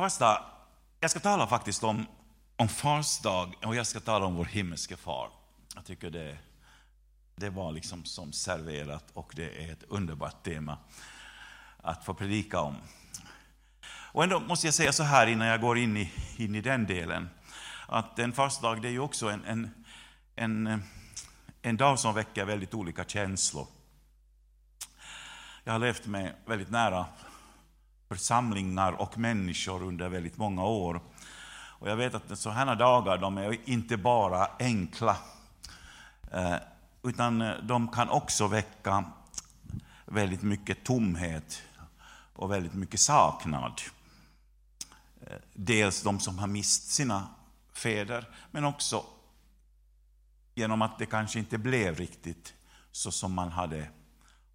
Första, jag ska tala faktiskt om, om Fars dag och jag ska tala om vår himmelske far. Jag tycker det, det var liksom som serverat och det är ett underbart tema att få predika om. Och ändå måste jag säga så här innan jag går in i, in i den delen, att en fastdag det är ju också en, en, en, en dag som väcker väldigt olika känslor. Jag har levt med väldigt nära församlingar och människor under väldigt många år. Och jag vet att sådana dagar de är inte bara enkla, eh, utan eh, de kan också väcka väldigt mycket tomhet och väldigt mycket saknad. Eh, dels de som har mist sina fäder, men också genom att det kanske inte blev riktigt så som man hade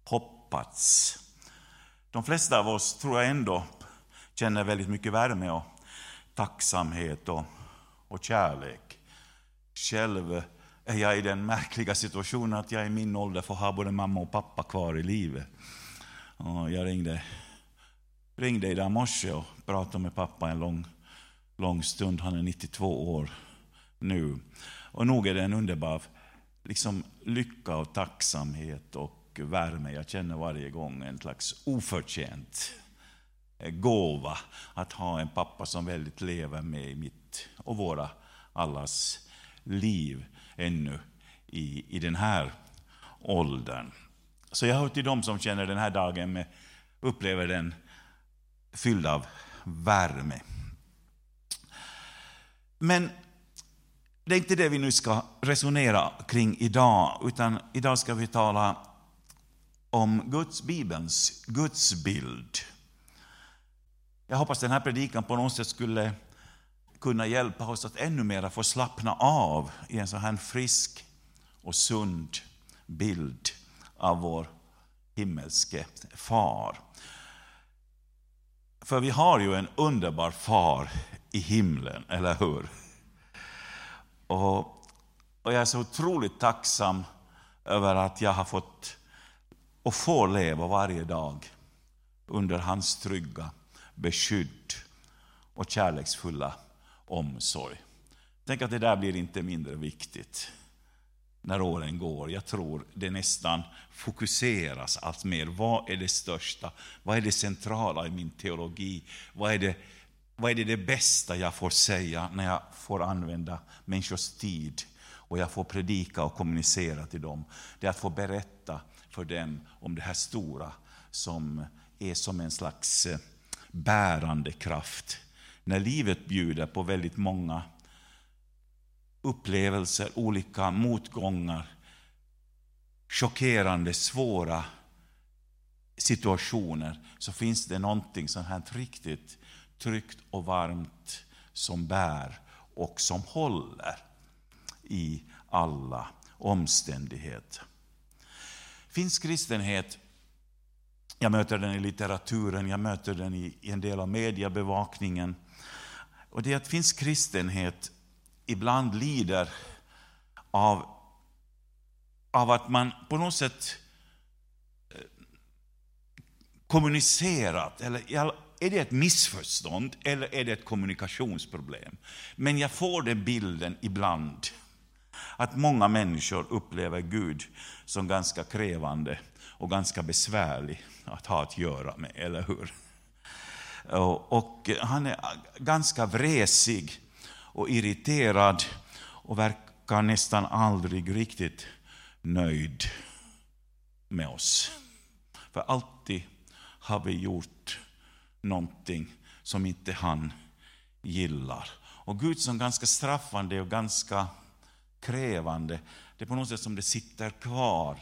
hoppats. De flesta av oss tror jag ändå känner väldigt mycket värme och tacksamhet och, och kärlek. Själv är jag i den märkliga situationen att jag i min ålder får ha både mamma och pappa kvar i livet. Och jag ringde, ringde idag morse och pratade med pappa en lång, lång stund. Han är 92 år nu. Och nog är det en underbar liksom, lycka och tacksamhet och värme jag känner varje gång. En slags oförtjänt gåva att ha en pappa som väldigt lever med i mitt och våra allas liv ännu i, i den här åldern. Så jag hör till dem som känner den här dagen med, upplever den fylld av värme. Men det är inte det vi nu ska resonera kring idag, utan idag ska vi tala om Guds Bibelns gudsbild. Jag hoppas den här predikan på något sätt skulle kunna hjälpa oss att ännu mer få slappna av i en så här frisk och sund bild av vår himmelske far. För vi har ju en underbar far i himlen, eller hur? Och, och jag är så otroligt tacksam över att jag har fått och får leva varje dag under hans trygga beskydd och kärleksfulla omsorg. Tänk att det där blir inte mindre viktigt när åren går. Jag tror det nästan fokuseras allt mer. Vad är det största? Vad är det centrala i min teologi? Vad är det, vad är det, det bästa jag får säga när jag får använda människors tid och jag får predika och kommunicera till dem? Det är att få berätta för dem om det här stora som är som en slags eh, bärande kraft. När livet bjuder på väldigt många upplevelser, olika motgångar, chockerande, svåra situationer, så finns det någonting som här riktigt tryggt och varmt som bär och som håller i alla omständigheter. Finns kristenhet, jag möter den i litteraturen, jag möter den i en del av mediebevakningen. Och det är att finns kristenhet ibland lider av, av att man på något sätt eh, kommunicerat, eller är det ett missförstånd eller är det ett kommunikationsproblem? Men jag får den bilden ibland, att många människor upplever Gud som ganska krävande och ganska besvärlig att ha att göra med, eller hur? Och han är ganska vresig och irriterad och verkar nästan aldrig riktigt nöjd med oss. För alltid har vi gjort någonting som inte han gillar. Och Gud som ganska straffande och ganska krävande, det är på något sätt som det sitter kvar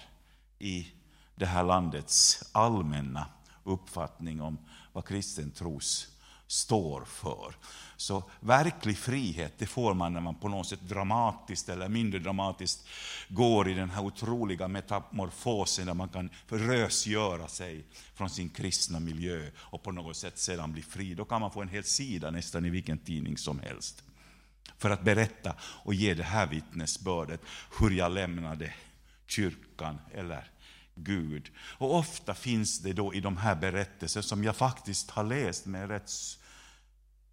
i det här landets allmänna uppfattning om vad kristen tros står för. Så verklig frihet det får man när man på något sätt dramatiskt eller mindre dramatiskt går i den här otroliga metamorfosen där man kan förrösgöra sig från sin kristna miljö och på något sätt sedan bli fri. Då kan man få en hel sida nästan i vilken tidning som helst. För att berätta och ge det här vittnesbördet hur jag lämnade kyrkan eller Gud. Och ofta finns det då i de här berättelserna, som jag faktiskt har läst med rätt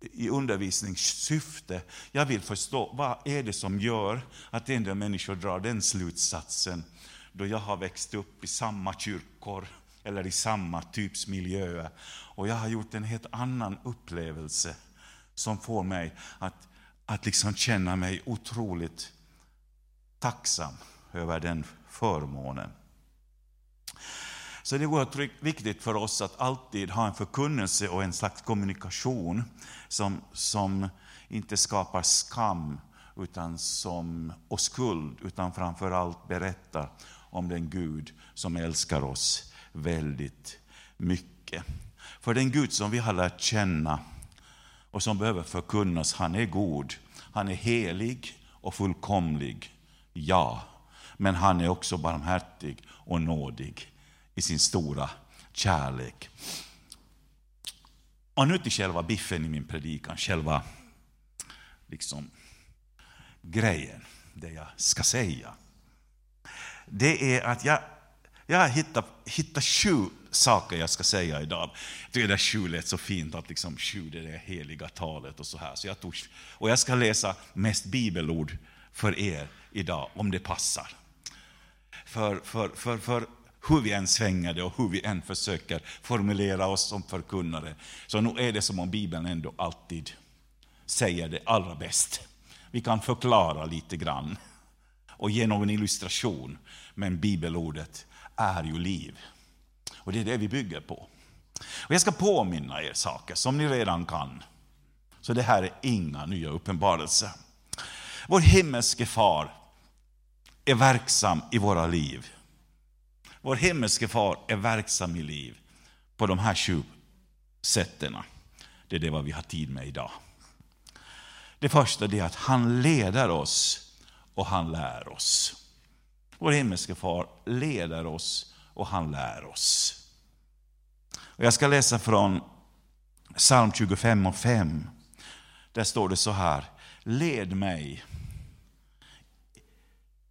i undervisningssyfte. Jag vill förstå vad är det som gör att en del människor drar den slutsatsen då jag har växt upp i samma kyrkor eller i samma typs miljöer. Och jag har gjort en helt annan upplevelse som får mig att, att liksom känna mig otroligt tacksam över den förmånen. Så det är oerhört viktigt för oss att alltid ha en förkunnelse och en slags kommunikation som, som inte skapar skam utan som, och skuld, utan framför allt berättar om den Gud som älskar oss väldigt mycket. För den Gud som vi har lärt känna och som behöver förkunnas, han är god. Han är helig och fullkomlig, ja. Men han är också barmhärtig och nådig i sin stora kärlek. Och nu till själva biffen i min predikan, själva liksom, grejen, det jag ska säga. Det är att jag, jag har hittat, hittat sju saker jag ska säga idag. Jag tycker det sju lät så fint, att liksom sju det är det heliga talet och så här. Så jag tog, och jag ska läsa mest bibelord för er idag, om det passar. För, för, för, för hur vi än svänger det och hur vi än försöker formulera oss som förkunnare, så nu är det som om Bibeln ändå alltid säger det allra bäst. Vi kan förklara lite grann och ge någon illustration, men bibelordet är ju liv. Och det är det vi bygger på. Och jag ska påminna er saker som ni redan kan. Så det här är inga nya uppenbarelser. Vår himmelske far är verksam i våra liv. Vår himmelske far är verksam i liv på de här sju sätten. Det är det vad vi har tid med idag. Det första är att han leder oss och han lär oss. Vår himmelske far leder oss och han lär oss. Och jag ska läsa från psalm 25 och 5. Där står det så här. Led mig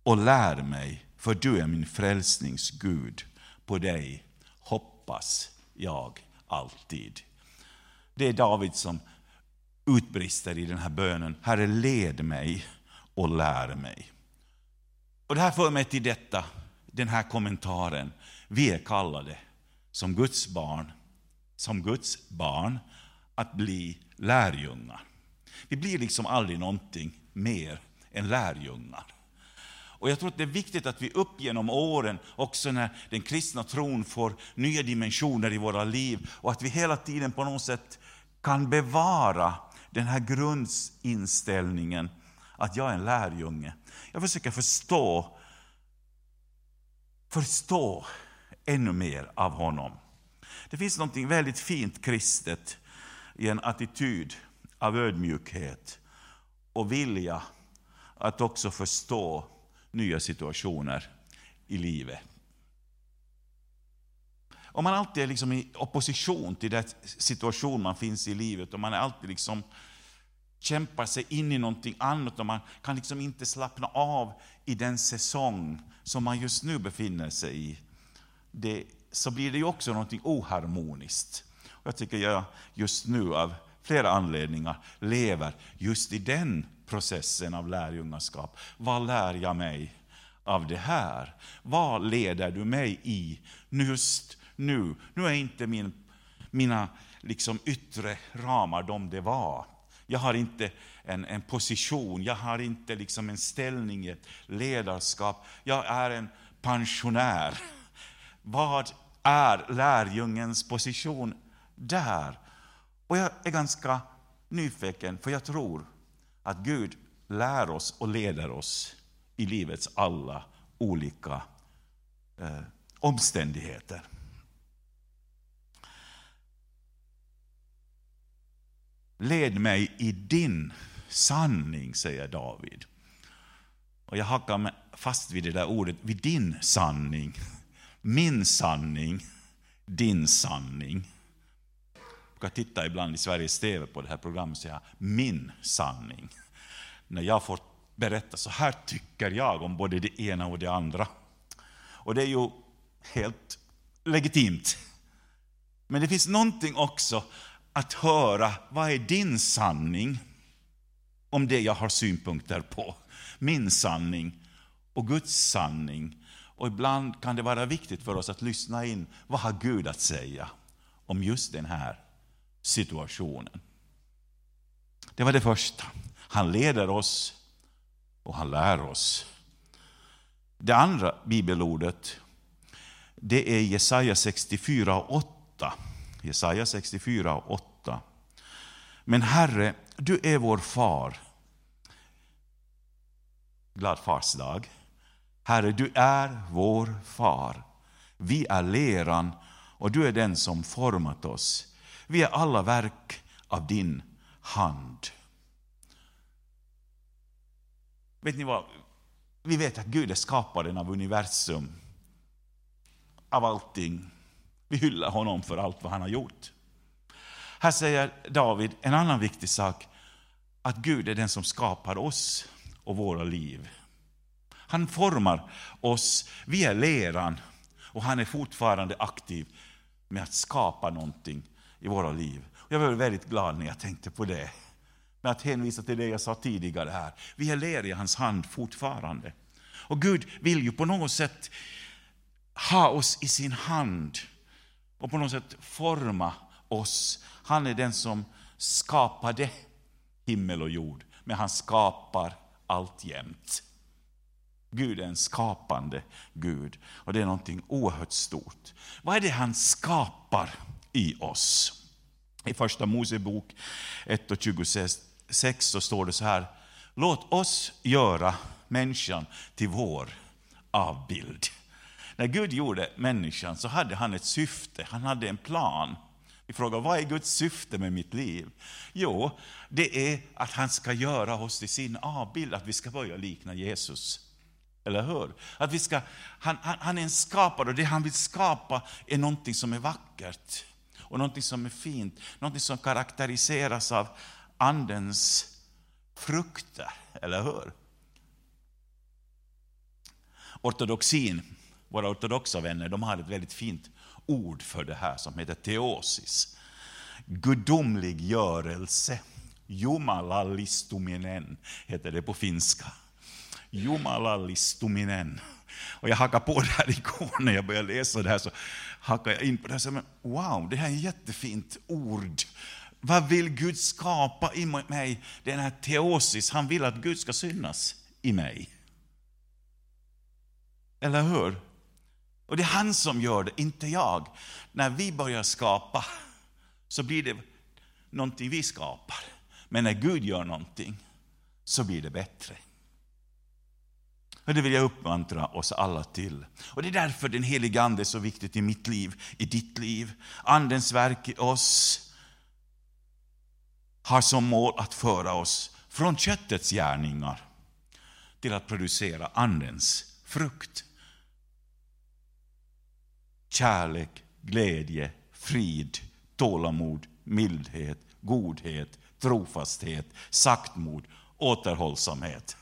och lär mig för du är min frälsnings Gud. På dig hoppas jag alltid. Det är David som utbrister i den här bönen. Herre, led mig och lär mig. Och Det här för mig till detta, den här kommentaren. Vi är kallade som Guds barn, som Guds barn att bli lärjungar. Vi blir liksom aldrig någonting mer än lärjungar. Och jag tror att det är viktigt att vi upp genom åren, också när den kristna tron får nya dimensioner i våra liv, och att vi hela tiden på något sätt kan bevara den här grundinställningen att jag är en lärjunge. Jag försöker förstå, förstå ännu mer av honom. Det finns något väldigt fint kristet i en attityd av ödmjukhet och vilja att också förstå nya situationer i livet. Om man alltid är liksom i opposition till den situation man finns i livet, och man är alltid liksom kämpar sig in i någonting annat och man kan liksom inte slappna av i den säsong som man just nu befinner sig i, det, så blir det ju också någonting oharmoniskt. Och jag tycker jag just nu av flera anledningar lever just i den processen av lärjungaskap. Vad lär jag mig av det här? Vad leder du mig i just nu? Nu är inte min, mina liksom yttre ramar de det var. Jag har inte en, en position, jag har inte liksom en ställning ett ledarskap. Jag är en pensionär. Vad är lärjungens position där? Och jag är ganska nyfiken, för jag tror att Gud lär oss och leder oss i livets alla olika eh, omständigheter. Led mig i din sanning, säger David. Och jag hakar mig fast vid det där ordet, vid din sanning. Min sanning, din sanning. Jag tittar titta ibland i Sveriges TV på det här programmet och säga min sanning. När jag får berätta, så här tycker jag om både det ena och det andra. Och det är ju helt legitimt. Men det finns någonting också att höra vad är din sanning om det jag har synpunkter på. Min sanning och Guds sanning. Och ibland kan det vara viktigt för oss att lyssna in, vad har Gud att säga om just den här situationen? Det var det första. Han leder oss och han lär oss. Det andra bibelordet, det är Jesaja 64 och 8. Jesaja 64 och 8. Men Herre, du är vår far. Glad fars dag. Herre, du är vår far. Vi är leran och du är den som format oss. Vi är alla verk av din hand. Vet ni vad? Vi vet att Gud är skaparen av universum, av allting. Vi hyllar honom för allt vad han har gjort. Här säger David en annan viktig sak, att Gud är den som skapar oss och våra liv. Han formar oss, vi är leran och han är fortfarande aktiv med att skapa någonting i våra liv. Jag blev väldigt glad när jag tänkte på det. Med att hänvisa till det jag sa tidigare här. Vi är ler i hans hand fortfarande. Och Gud vill ju på något sätt ha oss i sin hand och på något sätt forma oss. Han är den som skapade himmel och jord, men han skapar alltjämt. Gud är en skapande Gud och det är någonting oerhört stort. Vad är det han skapar i oss? I första Mosebok 1 och 26 så står det så här. Låt oss göra människan till vår avbild. När Gud gjorde människan så hade han ett syfte, han hade en plan. Vi frågar, vad är Guds syfte med mitt liv? Jo, det är att han ska göra oss till sin avbild, att vi ska börja likna Jesus. Eller hur? Att vi ska, han, han, han är en skapare och det han vill skapa är någonting som är vackert och någonting som är fint, någonting som karaktäriseras av Andens frukter, eller hur? Ortodoxin, våra ortodoxa vänner, de har ett väldigt fint ord för det här som heter teosis. Gudomlig görelse. Jumalallistuminen heter det på finska. Jumalallistuminen. Och jag hackade på det här igår när jag började läsa det här. så hackade jag in på det här. Men wow, det här är ett jättefint ord. Vad vill Gud skapa i mig? Den här teosis, han vill att Gud ska synas i mig. Eller hur? Och det är han som gör det, inte jag. När vi börjar skapa så blir det någonting vi skapar. Men när Gud gör någonting så blir det bättre. Och det vill jag uppmuntra oss alla till. Och Det är därför den heliga Ande är så viktigt i mitt liv, i ditt liv. Andens verk i oss har som mål att föra oss från köttets gärningar till att producera Andens frukt. Kärlek, glädje, frid, tålamod, mildhet, godhet, trofasthet, saktmod, återhållsamhet.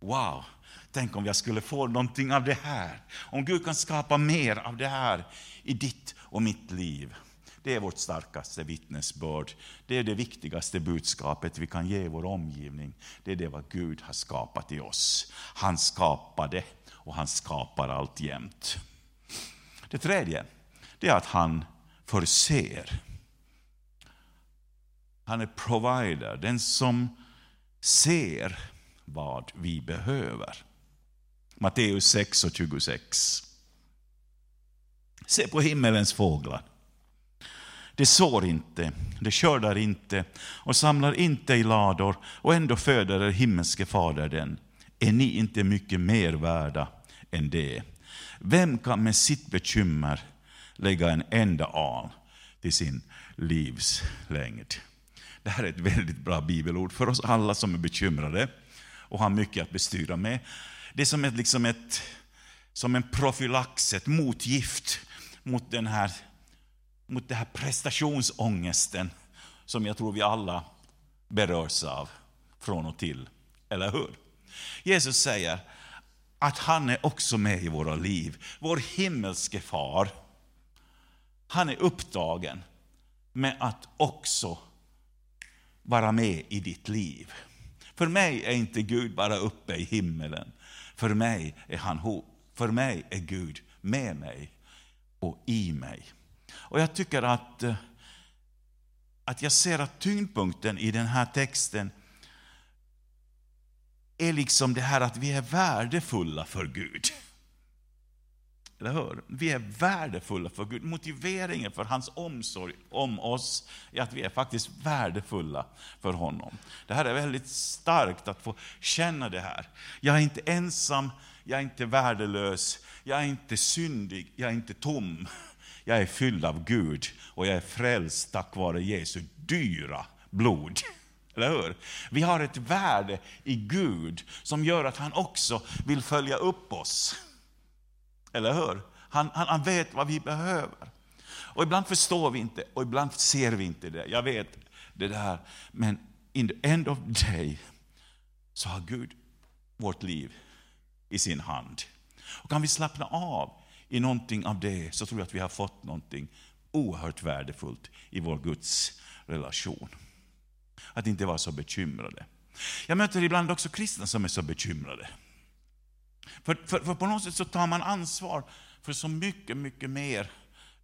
Wow! Tänk om jag skulle få någonting av det här. Om Gud kan skapa mer av det här i ditt och mitt liv. Det är vårt starkaste vittnesbörd. Det är det viktigaste budskapet vi kan ge vår omgivning. Det är det vad Gud har skapat i oss. Han skapade och han skapar alltjämt. Det tredje, det är att han förser. Han är provider, den som ser vad vi behöver. Matteus 6 och 26. Se på himmelens fåglar. De sår inte, de skördar inte och samlar inte i lador och ändå föder er himmelske fader den. Är ni inte mycket mer värda än det? Vem kan med sitt bekymmer lägga en enda al till sin livslängd? Det här är ett väldigt bra bibelord för oss alla som är bekymrade och har mycket att bestyra med. Det är som, ett, liksom ett, som en profylax, ett motgift mot den här mot den här prestationsångesten som jag tror vi alla berörs av från och till. Eller hur? Jesus säger att han är också med i våra liv. Vår himmelske far, han är upptagen med att också vara med i ditt liv. För mig är inte Gud bara uppe i himmelen. För mig är han för mig är Gud med mig och i mig. Och jag tycker att, eh, att jag ser att tyngdpunkten i den här texten är liksom det här att vi är värdefulla för Gud. Eller hur? Vi är värdefulla för Gud. Motiveringen för hans omsorg om oss är att vi är faktiskt värdefulla för honom. Det här är väldigt starkt att få känna det här. Jag är inte ensam, jag är inte värdelös, jag är inte syndig, jag är inte tom. Jag är fylld av Gud och jag är frälst tack vare Jesu dyra blod. Eller hur? Vi har ett värde i Gud som gör att han också vill följa upp oss. Eller hur? Han, han, han vet vad vi behöver. Och ibland förstår vi inte och ibland ser vi inte det. Jag vet det där. Men in the end of the day så har Gud vårt liv i sin hand. Och kan vi slappna av i någonting av det så tror jag att vi har fått någonting oerhört värdefullt i vår Guds relation. Att inte vara så bekymrade. Jag möter ibland också kristna som är så bekymrade. För, för, för, på något sätt så tar man ansvar för så mycket, mycket mer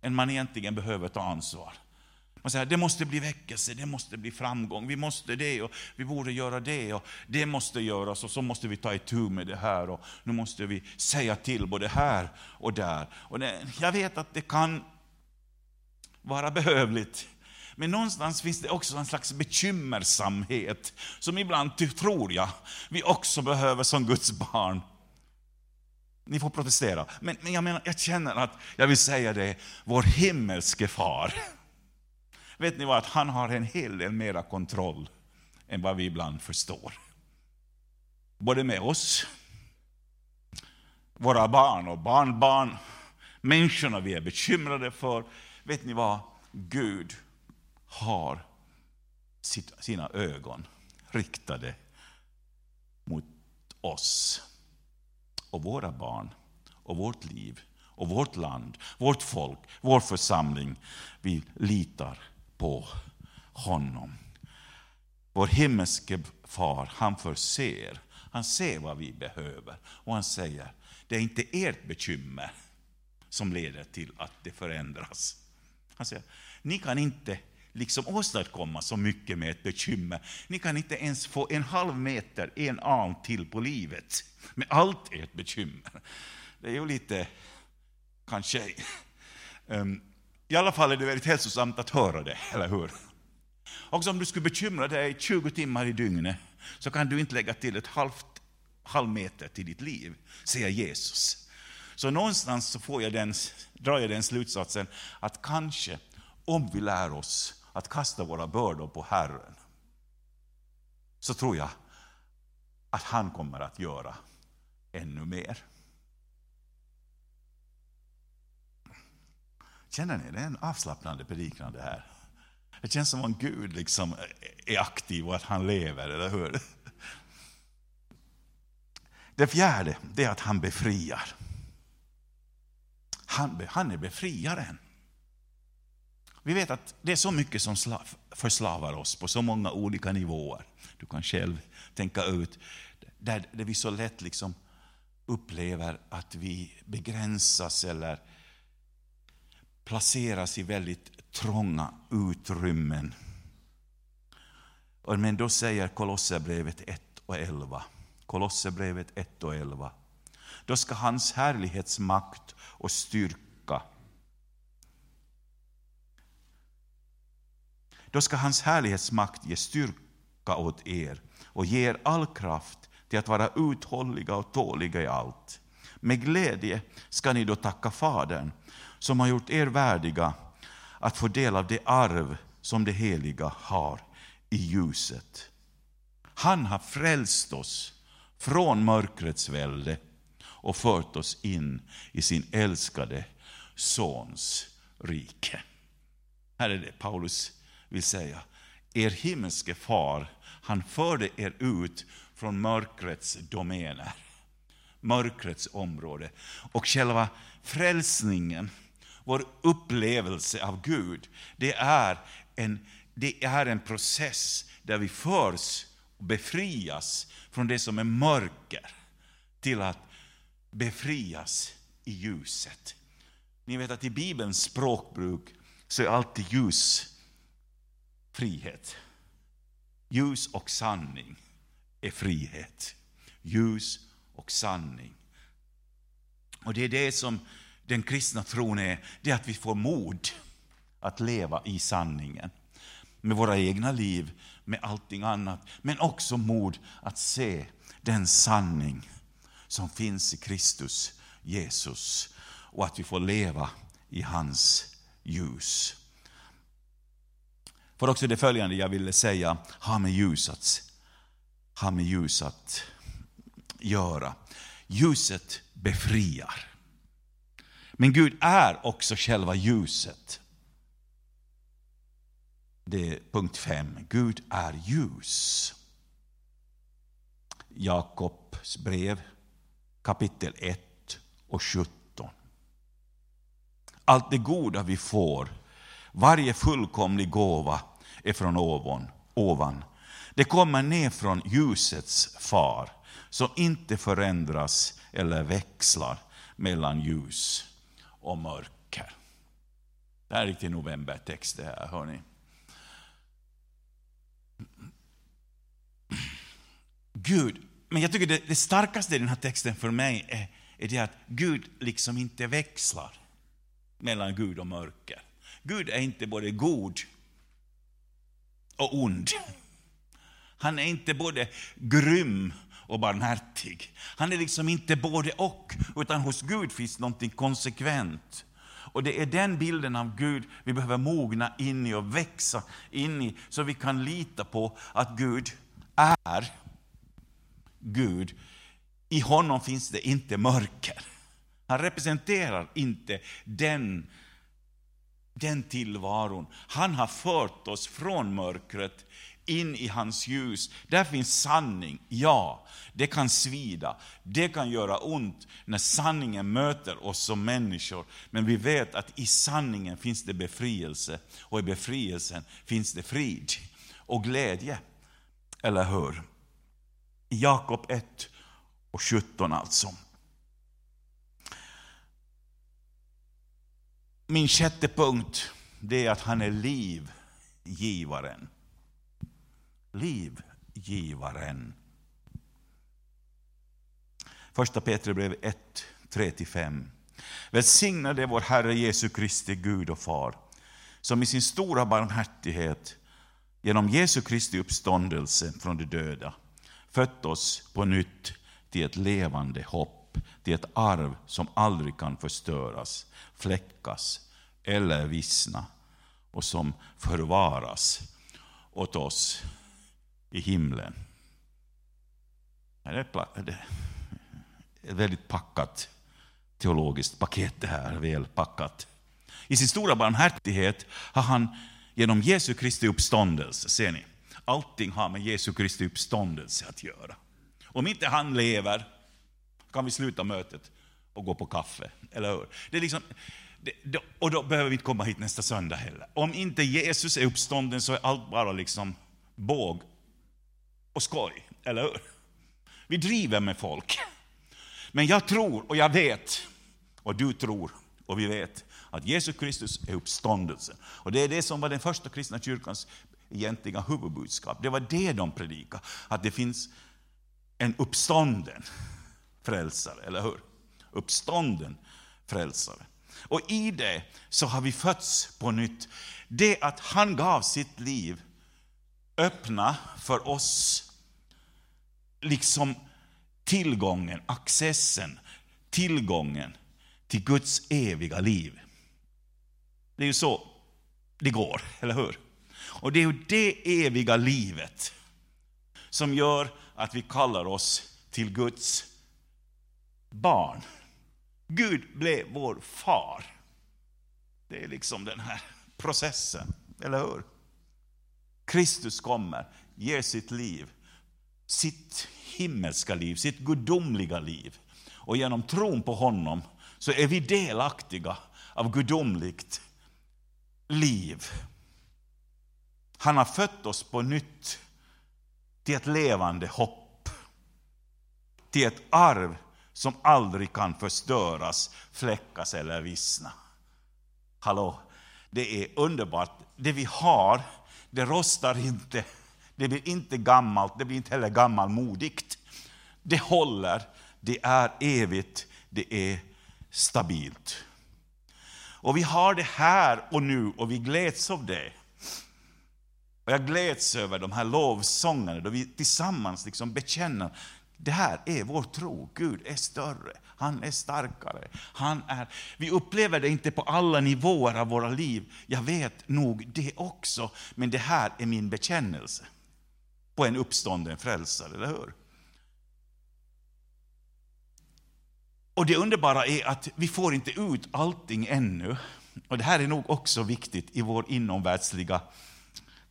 än man egentligen behöver ta ansvar. Man säger det måste bli väckelse, det måste bli framgång, vi måste det och vi borde göra det och det måste göras och så måste vi ta itu med det här och nu måste vi säga till både här och där. Och det, jag vet att det kan vara behövligt. Men någonstans finns det också en slags bekymmersamhet som ibland, tror jag, vi också behöver som Guds barn. Ni får protestera. Men, men jag, menar, jag känner att jag vill säga det, vår himmelske far. Vet ni vad, att han har en hel del mera kontroll än vad vi ibland förstår. Både med oss, våra barn och barnbarn, människorna vi är bekymrade för. Vet ni vad? Gud har sina ögon riktade mot oss och våra barn och vårt liv och vårt land, vårt folk, vår församling. Vi litar på honom. Vår himmelske far, han förser. Han ser vad vi behöver. Och han säger, det är inte ert bekymmer som leder till att det förändras. Han säger, ni kan inte liksom åstadkomma så mycket med ett bekymmer. Ni kan inte ens få en halv meter, en arm till på livet med allt ert bekymmer. Det är ju lite, kanske, um, i alla fall är det väldigt hälsosamt att höra det, eller hur? Också om du skulle bekymra dig 20 timmar i dygnet, så kan du inte lägga till ett halvt, halv meter till ditt liv, säger Jesus. Så någonstans så får jag den, drar jag den slutsatsen att kanske, om vi lär oss att kasta våra bördor på Herren, så tror jag att han kommer att göra ännu mer. Känner ni, det är en avslappnande predikan det här. Det känns som om Gud liksom är aktiv och att han lever, eller hur? Det fjärde, det är att han befriar. Han, han är befriaren. Vi vet att det är så mycket som förslavar oss på så många olika nivåer. Du kan själv tänka ut, där, där vi så lätt liksom upplever att vi begränsas eller placeras i väldigt trånga utrymmen. Men då säger Kolosserbrevet 1 och 11, Kolosserbrevet 1 och 11, då ska hans härlighetsmakt och styrka Då ska hans härlighetsmakt ge styrka åt er och ge er all kraft till att vara uthålliga och tåliga i allt. Med glädje ska ni då tacka Fadern som har gjort er värdiga att få del av det arv som det heliga har i ljuset. Han har frälst oss från mörkrets välde och fört oss in i sin älskade Sons rike. Här är det Paulus vill säga. Er himmelske far, han förde er ut från mörkrets domäner, mörkrets område. Och själva frälsningen, vår upplevelse av Gud, det är en, det är en process där vi förs och befrias från det som är mörker till att befrias i ljuset. Ni vet att i Bibelns språkbruk så är alltid ljus frihet. Ljus och sanning är frihet. Ljus och sanning. Och det är det som den kristna tron är, det är att vi får mod att leva i sanningen. Med våra egna liv, med allting annat. Men också mod att se den sanning som finns i Kristus, Jesus. Och att vi får leva i hans ljus var också det följande jag ville säga har med ljus att, med ljus att göra. Ljuset befriar. Men Gud är också själva ljuset. Det är punkt 5. Gud är ljus. Jakobs brev kapitel 1 och 17. Allt det goda vi får, varje fullkomlig gåva är från ovan. ovan. Det kommer ner från ljusets far, som inte förändras eller växlar mellan ljus och mörker. Det här är riktig novembertext det här, hörni. Gud, men jag tycker det, det starkaste i den här texten för mig är, är det att Gud liksom inte växlar mellan Gud och mörker. Gud är inte både god och ond. Han är inte både grym och barmhärtig. Han är liksom inte både och, utan hos Gud finns någonting konsekvent. Och det är den bilden av Gud vi behöver mogna in i och växa in i, så vi kan lita på att Gud är Gud. I honom finns det inte mörker. Han representerar inte den, den tillvaron. Han har fört oss från mörkret in i hans ljus. Där finns sanning, ja. Det kan svida, det kan göra ont när sanningen möter oss som människor. Men vi vet att i sanningen finns det befrielse och i befrielsen finns det frid och glädje. Eller hur? Jakob 1 och 17 alltså. Min sjätte punkt, det är att han är livgivaren. Livgivaren. Första Petrusbrevet 1, 3-5. Välsignade vår Herre Jesu Kristi Gud och Far, som i sin stora barmhärtighet genom Jesu Kristi uppståndelse från de döda fött oss på nytt till ett levande hopp, till ett arv som aldrig kan förstöras, fläckas eller vissna och som förvaras åt oss i himlen. Det är ett väldigt packat teologiskt paket det här, väl packat. I sin stora barmhärtighet har han genom Jesu Kristi uppståndelse, ser ni, allting har med Jesu Kristi uppståndelse att göra. Om inte han lever kan vi sluta mötet och gå på kaffe, eller hur? Det är liksom, det, och då behöver vi inte komma hit nästa söndag heller. Om inte Jesus är uppstånden så är allt bara liksom båg och skoj, eller hur? Vi driver med folk. Men jag tror och jag vet, och du tror och vi vet, att Jesus Kristus är uppståndelsen. Och det är det som var den första kristna kyrkans egentliga huvudbudskap. Det var det de predikade, att det finns en uppstånden frälsare, eller hur? Uppstånden frälsare. Och i det så har vi fötts på nytt. Det att han gav sitt liv öppna för oss liksom tillgången, accessen, tillgången till Guds eviga liv. Det är ju så det går, eller hur? Och det är ju det eviga livet som gör att vi kallar oss till Guds barn. Gud blev vår far. Det är liksom den här processen, eller hur? Kristus kommer, ger sitt liv, sitt himmelska liv, sitt gudomliga liv. Och genom tron på honom så är vi delaktiga av gudomligt liv. Han har fött oss på nytt till ett levande hopp. Till ett arv som aldrig kan förstöras, fläckas eller vissna. Hallå, det är underbart. Det vi har, det rostar inte, det blir inte gammalt, det blir inte heller gammalmodigt. Det håller, det är evigt, det är stabilt. Och vi har det här och nu och vi gläds av det. Och jag gläds över de här lovsångerna då vi tillsammans liksom bekänner det här är vår tro. Gud är större, han är starkare. Han är, vi upplever det inte på alla nivåer av våra liv. Jag vet nog det också, men det här är min bekännelse på en uppstånden frälsare, eller hur? Och det underbara är att vi får inte ut allting ännu. Och det här är nog också viktigt i vår inomvärldsliga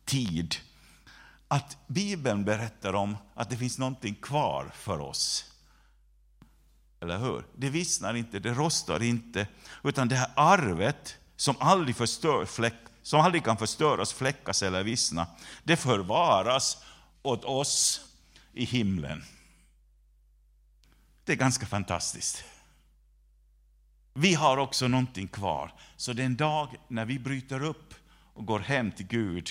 tid. Att Bibeln berättar om att det finns någonting kvar för oss. Eller hur? Det vissnar inte, det rostar inte. Utan det här arvet som aldrig, förstör, fläck, som aldrig kan förstöras, fläckas eller vissna, det förvaras åt oss i himlen. Det är ganska fantastiskt. Vi har också någonting kvar. Så den dag när vi bryter upp och går hem till Gud,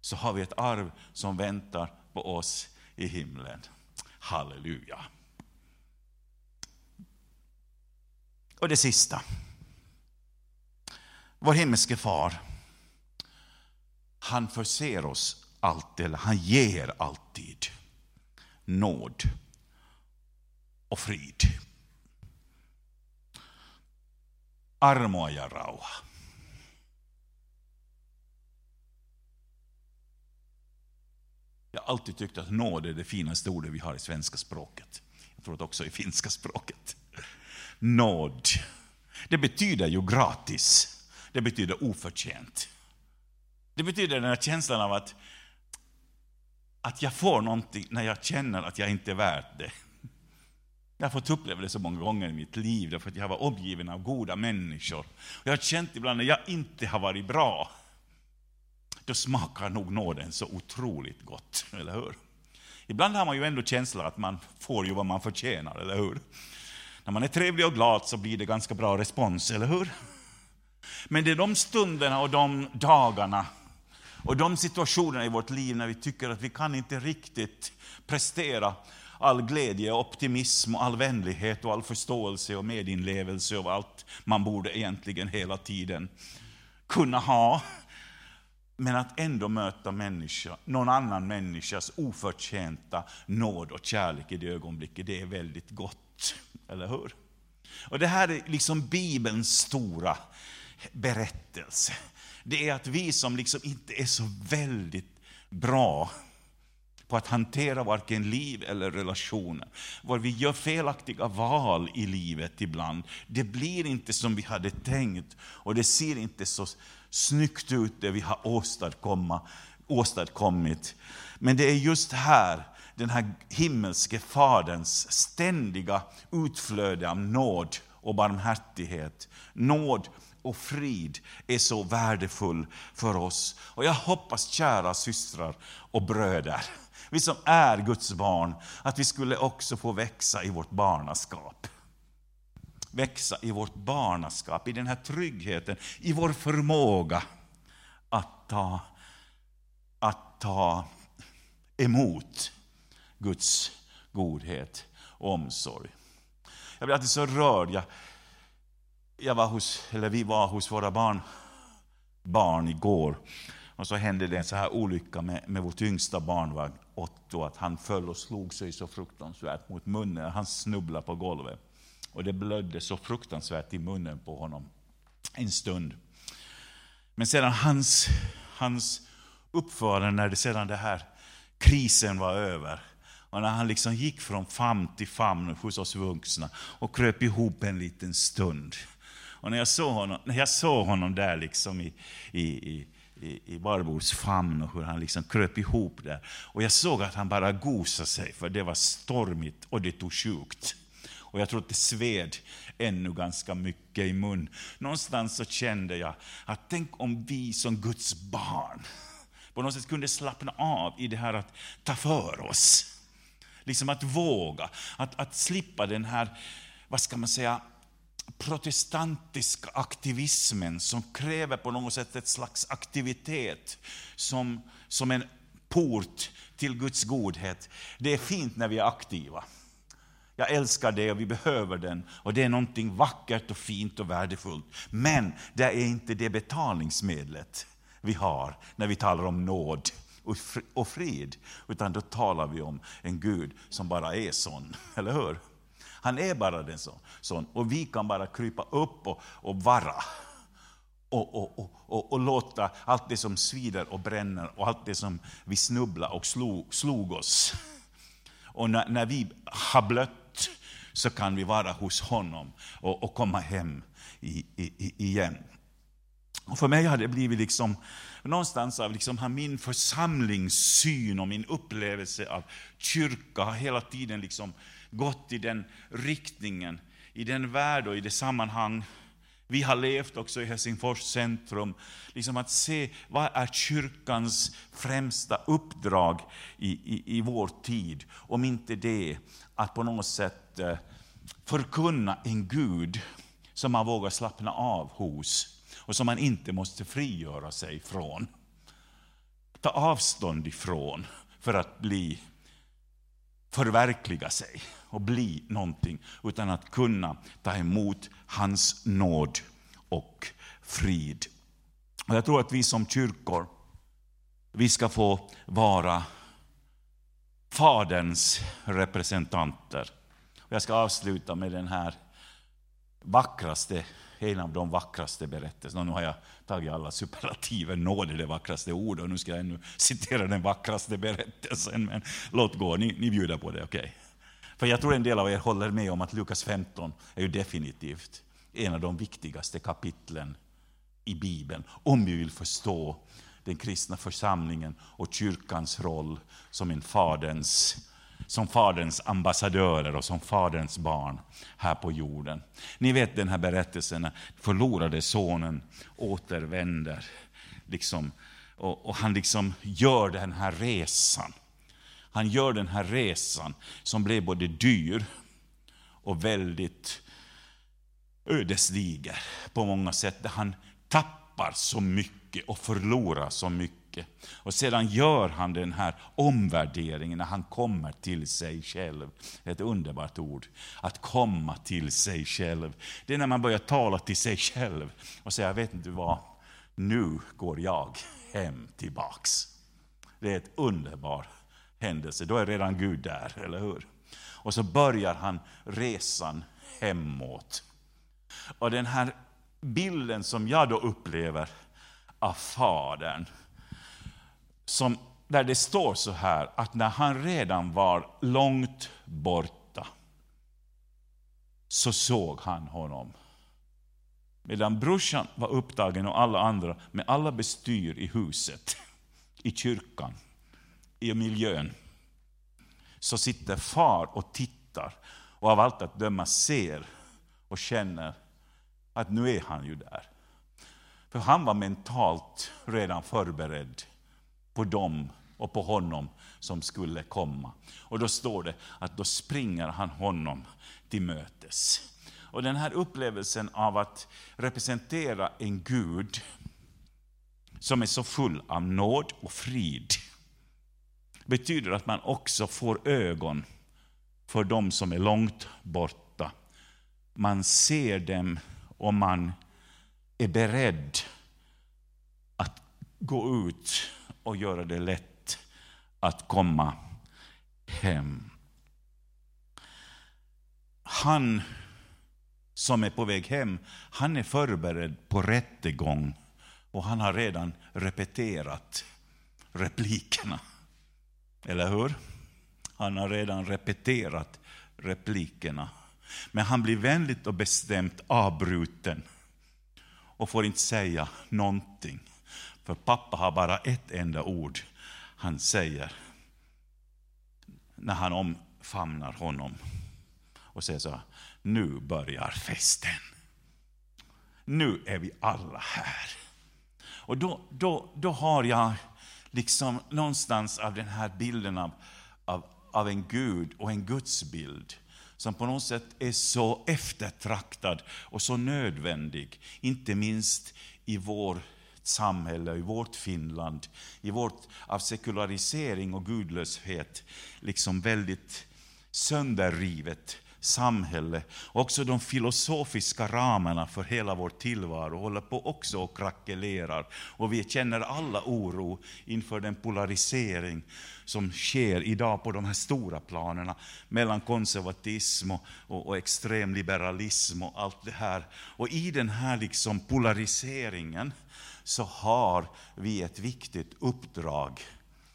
så har vi ett arv som väntar på oss i himlen. Halleluja. Och det sista. Vår himmelske far, han förser oss alltid, eller han ger alltid nåd och frid. Armoa ja rauha. Jag har alltid tyckt att nåd är det finaste ordet vi har i svenska språket. Jag tror att också i finska språket. Nåd. Det betyder ju gratis. Det betyder oförtjänt. Det betyder den här känslan av att, att jag får någonting när jag känner att jag inte är värd det. Jag har fått uppleva det så många gånger i mitt liv, därför att jag har varit omgiven av goda människor. Jag har känt ibland när jag inte har varit bra, då smakar nog nåden så otroligt gott, eller hur? Ibland har man ju ändå känslan att man får ju vad man förtjänar, eller hur? När man är trevlig och glad så blir det ganska bra respons, eller hur? Men det är de stunderna och de dagarna och de situationerna i vårt liv när vi tycker att vi kan inte riktigt prestera all glädje, optimism, all vänlighet och all förståelse och medinlevelse och allt man borde egentligen hela tiden kunna ha. Men att ändå möta människa, någon annan människas oförtjänta nåd och kärlek i det ögonblicket, det är väldigt gott. Eller hur? Och Det här är liksom Bibelns stora berättelse. Det är att vi som liksom inte är så väldigt bra på att hantera varken liv eller relationer. Var vi gör felaktiga val i livet ibland. Det blir inte som vi hade tänkt och det ser inte så snyggt ut det vi har åstadkommit. Men det är just här den här himmelske Faderns ständiga utflöde av nåd och barmhärtighet, nåd och frid är så värdefull för oss. Och jag hoppas, kära systrar och bröder, vi som är Guds barn, att vi skulle också få växa i vårt barnaskap. Växa i vårt barnaskap, i den här tryggheten, i vår förmåga att ta, att ta emot Guds godhet och omsorg. Jag blir alltid så rörd. Jag, jag var hos, eller vi var hos våra barn, barn igår. Och så hände det en så här olycka med, med vårt yngsta barn, Otto, att han föll och slog sig så fruktansvärt mot munnen. Han snubblade på golvet. Och det blödde så fruktansvärt i munnen på honom en stund. Men sedan hans, hans uppförande, när det sedan det här krisen var över, och när han liksom gick från famn till famn hos oss vuxna och kröp ihop en liten stund. Och när jag såg honom, när jag såg honom där liksom i, i, i i, i Barbros famn och hur han liksom kröp ihop där. Och jag såg att han bara gosade sig, för det var stormigt och det tog sjukt. Och jag tror att det sved ännu ganska mycket i mun. Någonstans så kände jag att tänk om vi som Guds barn på något sätt kunde slappna av i det här att ta för oss. Liksom att våga, att, att slippa den här, vad ska man säga, protestantiska aktivismen som kräver på något sätt ett slags aktivitet som, som en port till Guds godhet. Det är fint när vi är aktiva. Jag älskar det och vi behöver den. Och det är någonting vackert och fint och värdefullt. Men det är inte det betalningsmedlet vi har när vi talar om nåd och frid. Utan då talar vi om en Gud som bara är sån, eller hur? Han är bara den sån. Och vi kan bara krypa upp och, och vara. Och, och, och, och, låta allt det som svider och bränner och allt det som vi snubblade och slog, slog oss. Och när, när, vi har blött så kan vi vara hos honom och, och komma hem i, i, igen. Och för mig har det blivit liksom, någonstans av liksom, min församlingssyn och min upplevelse av kyrka har hela tiden liksom gått i den riktningen, i den värld och i det sammanhang vi har levt också i Helsingfors centrum, liksom att se vad är kyrkans främsta uppdrag i, i, i vår tid, om inte det att på något sätt eh, förkunna en Gud som man vågar slappna av hos och som man inte måste frigöra sig från. Ta avstånd ifrån för att bli förverkliga sig och bli någonting, utan att kunna ta emot hans nåd och frid. Och jag tror att vi som kyrkor, vi ska få vara Faderns representanter. Jag ska avsluta med den här vackraste, en av de vackraste berättelserna. Nu har jag tagit alla superlativer, nåd är det vackraste ordet, och nu ska jag ännu citera den vackraste berättelsen. Men låt gå, ni, ni bjuder på det, okej? Okay? För jag tror en del av er håller med om att Lukas 15 är ju definitivt en av de viktigaste kapitlen i Bibeln, om vi vill förstå den kristna församlingen och kyrkans roll som en faderns, som faderns ambassadörer och som faderns barn här på jorden. Ni vet den här berättelsen när förlorade sonen återvänder liksom, och, och han liksom gör den här resan han gör den här resan som blev både dyr och väldigt ödesdiger på många sätt. Där han tappar så mycket och förlora så mycket. Och sedan gör han den här omvärderingen när han kommer till sig själv. Ett underbart ord. Att komma till sig själv. Det är när man börjar tala till sig själv och säga, jag vet inte vad, nu går jag hem tillbaks. Det är ett underbart händelse, då är redan Gud där, eller hur? Och så börjar han resan hemåt. Och den här bilden som jag då upplever av Fadern, som, där det står så här att när han redan var långt borta, så såg han honom. Medan brorsan var upptagen och alla andra med alla bestyr i huset, i kyrkan, i miljön, så sitter far och tittar och av allt att döma ser och känner att nu är han ju där. För han var mentalt redan förberedd på dem och på honom som skulle komma. Och då står det att då springer han honom till mötes. Och den här upplevelsen av att representera en Gud som är så full av nåd och frid, betyder att man också får ögon för dem som är långt borta. Man ser dem och man är beredd att gå ut och göra det lätt att komma hem. Han som är på väg hem, han är förberedd på rättegång och han har redan repeterat replikerna. Eller hur? Han har redan repeterat replikerna. Men han blir vänligt och bestämt avbruten och får inte säga någonting. För pappa har bara ett enda ord han säger när han omfamnar honom och säger så här, nu börjar festen. Nu är vi alla här. Och då, då, då har jag liksom någonstans av den här bilden av, av, av en Gud och en gudsbild som på något sätt är så eftertraktad och så nödvändig, inte minst i vårt samhälle, i vårt Finland, i vårt av sekularisering och gudlöshet, liksom väldigt sönderrivet samhälle. Också de filosofiska ramarna för hela vår tillvaro håller på också och krackelerar. Och vi känner alla oro inför den polarisering som sker idag på de här stora planerna mellan konservatism och, och, och extremliberalism och allt det här. Och i den här liksom polariseringen så har vi ett viktigt uppdrag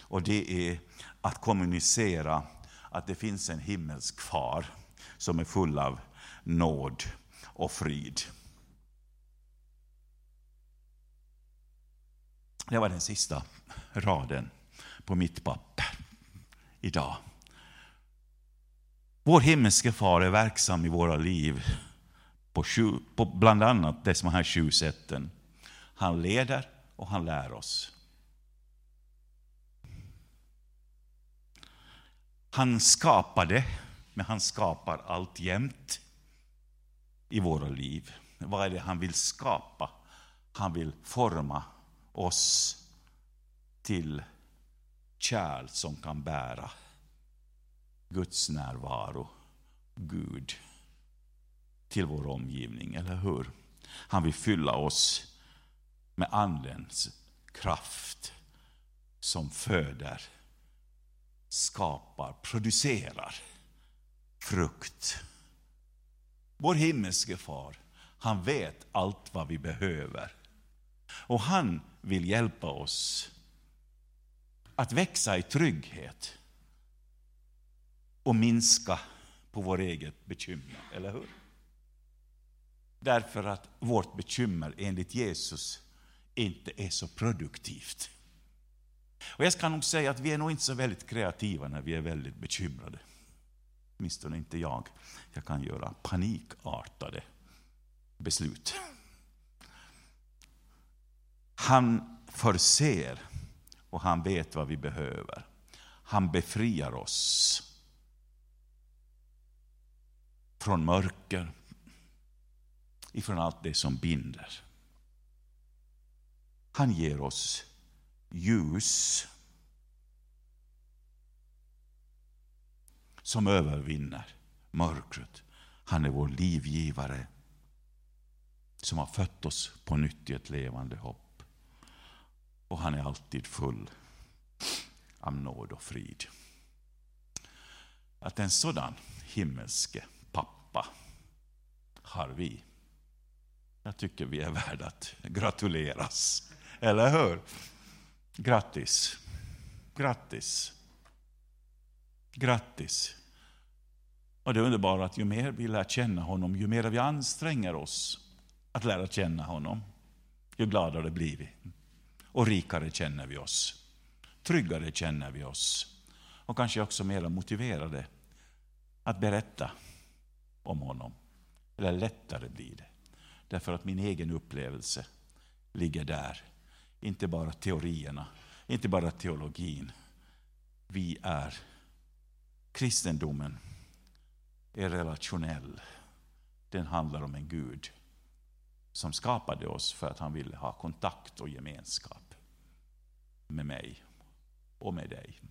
och det är att kommunicera att det finns en himmelsk far som är full av nåd och frid. Det var den sista raden på mitt papper idag. Vår himmelske far är verksam i våra liv på, sju, på bland annat de här sju sätten. Han leder och han lär oss. Han skapade men han skapar alltjämt i våra liv. Vad är det han vill skapa? Han vill forma oss till kärl som kan bära Guds närvaro, Gud, till vår omgivning, eller hur? Han vill fylla oss med Andens kraft som föder, skapar, producerar frukt. Vår himmelske far, han vet allt vad vi behöver. Och han vill hjälpa oss att växa i trygghet och minska på vår eget bekymmer, eller hur? Därför att vårt bekymmer enligt Jesus inte är så produktivt. Och jag ska nog säga att vi är nog inte så väldigt kreativa när vi är väldigt bekymrade. Åtminstone inte jag. Jag kan göra panikartade beslut. Han förser och han vet vad vi behöver. Han befriar oss från mörker, ifrån allt det som binder. Han ger oss ljus som övervinner mörkret. Han är vår livgivare som har fött oss på nytt i ett levande hopp. Och han är alltid full av nåd och frid. Att en sådan himmelske pappa har vi. Jag tycker vi är värda att gratuleras. Eller hur? Grattis. Grattis. Grattis! Och det underbara att ju mer vi lär känna honom, ju mer vi anstränger oss att lära känna honom, ju gladare blir vi. Och rikare känner vi oss. Tryggare känner vi oss. Och kanske också mer motiverade att berätta om honom. Eller lättare blir det. Därför att min egen upplevelse ligger där. Inte bara teorierna, inte bara teologin. Vi är Kristendomen är relationell. Den handlar om en Gud som skapade oss för att han ville ha kontakt och gemenskap med mig och med dig.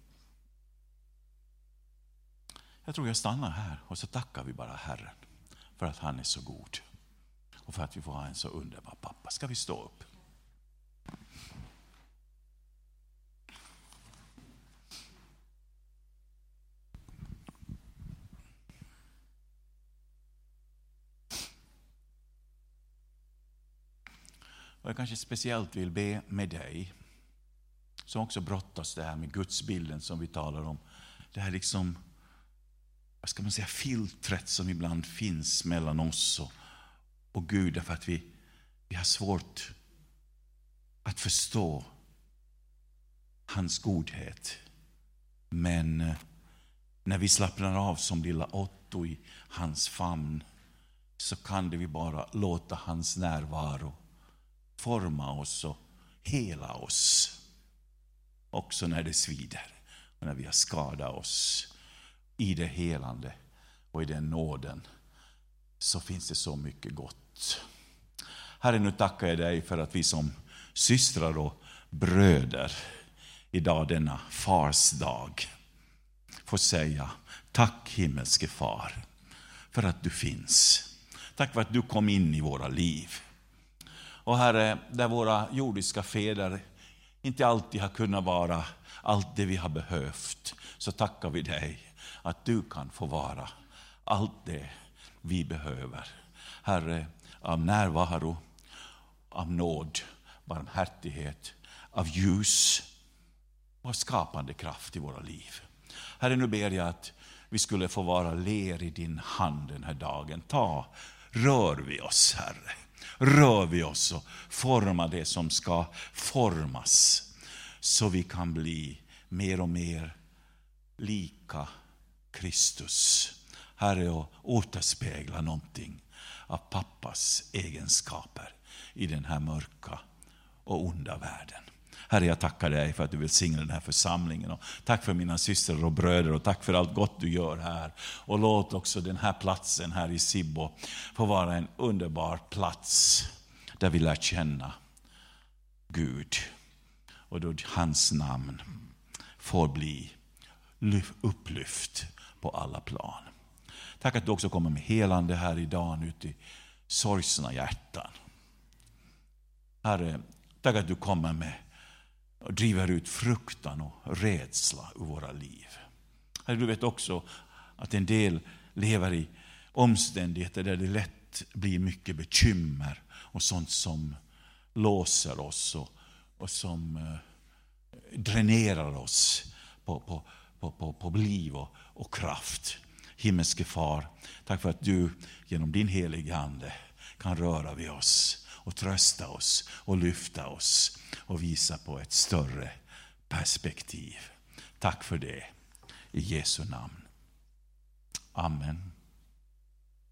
Jag tror jag stannar här och så tackar vi bara Herren för att han är så god och för att vi får ha en så underbar pappa. Ska vi stå upp? Och jag kanske speciellt vill be med dig, som också brottas det här med gudsbilden som vi talar om. Det här liksom, vad ska man säga, filtret som ibland finns mellan oss och, och Gud, därför att vi, vi har svårt att förstå hans godhet. Men eh, när vi slappnar av som lilla Otto i hans famn så kan det vi bara låta hans närvaro forma oss och hela oss. också när det svider och när vi har skadat oss. I det helande och i den nåden så finns det så mycket gott. Herre, nu tackar jag dig för att vi som systrar och bröder idag denna fars dag får säga tack himmelske far för att du finns. Tack för att du kom in i våra liv. Och Herre, där våra jordiska fäder inte alltid har kunnat vara allt det vi har behövt, så tackar vi dig att du kan få vara allt det vi behöver. Herre, av närvaro, av nåd, barmhärtighet, av ljus och skapande kraft i våra liv. Herre, nu ber jag att vi skulle få vara ler i din hand den här dagen. Ta, rör vi oss, Herre. Rör vi oss och formar det som ska formas. Så vi kan bli mer och mer lika Kristus. Herre, och återspegla någonting av pappas egenskaper i den här mörka och onda världen. Herre, jag tackar dig för att du välsignar den här församlingen. Och tack för mina systrar och bröder och tack för allt gott du gör här. Och låt också den här platsen här i Sibbo få vara en underbar plats där vi lär känna Gud. Och då hans namn får bli upplyft på alla plan. Tack att du också kommer med helande här idag ut i sorgsna hjärtan. Herre, tack att du kommer med och driver ut fruktan och rädsla ur våra liv. Herre, du vet också att en del lever i omständigheter där det lätt blir mycket bekymmer och sånt som låser oss och, och som eh, dränerar oss på, på, på, på, på liv och, och kraft. Himmelske far, tack för att du genom din heliga Ande kan röra vid oss och trösta oss och lyfta oss och visa på ett större perspektiv. Tack för det. I Jesu namn. Amen.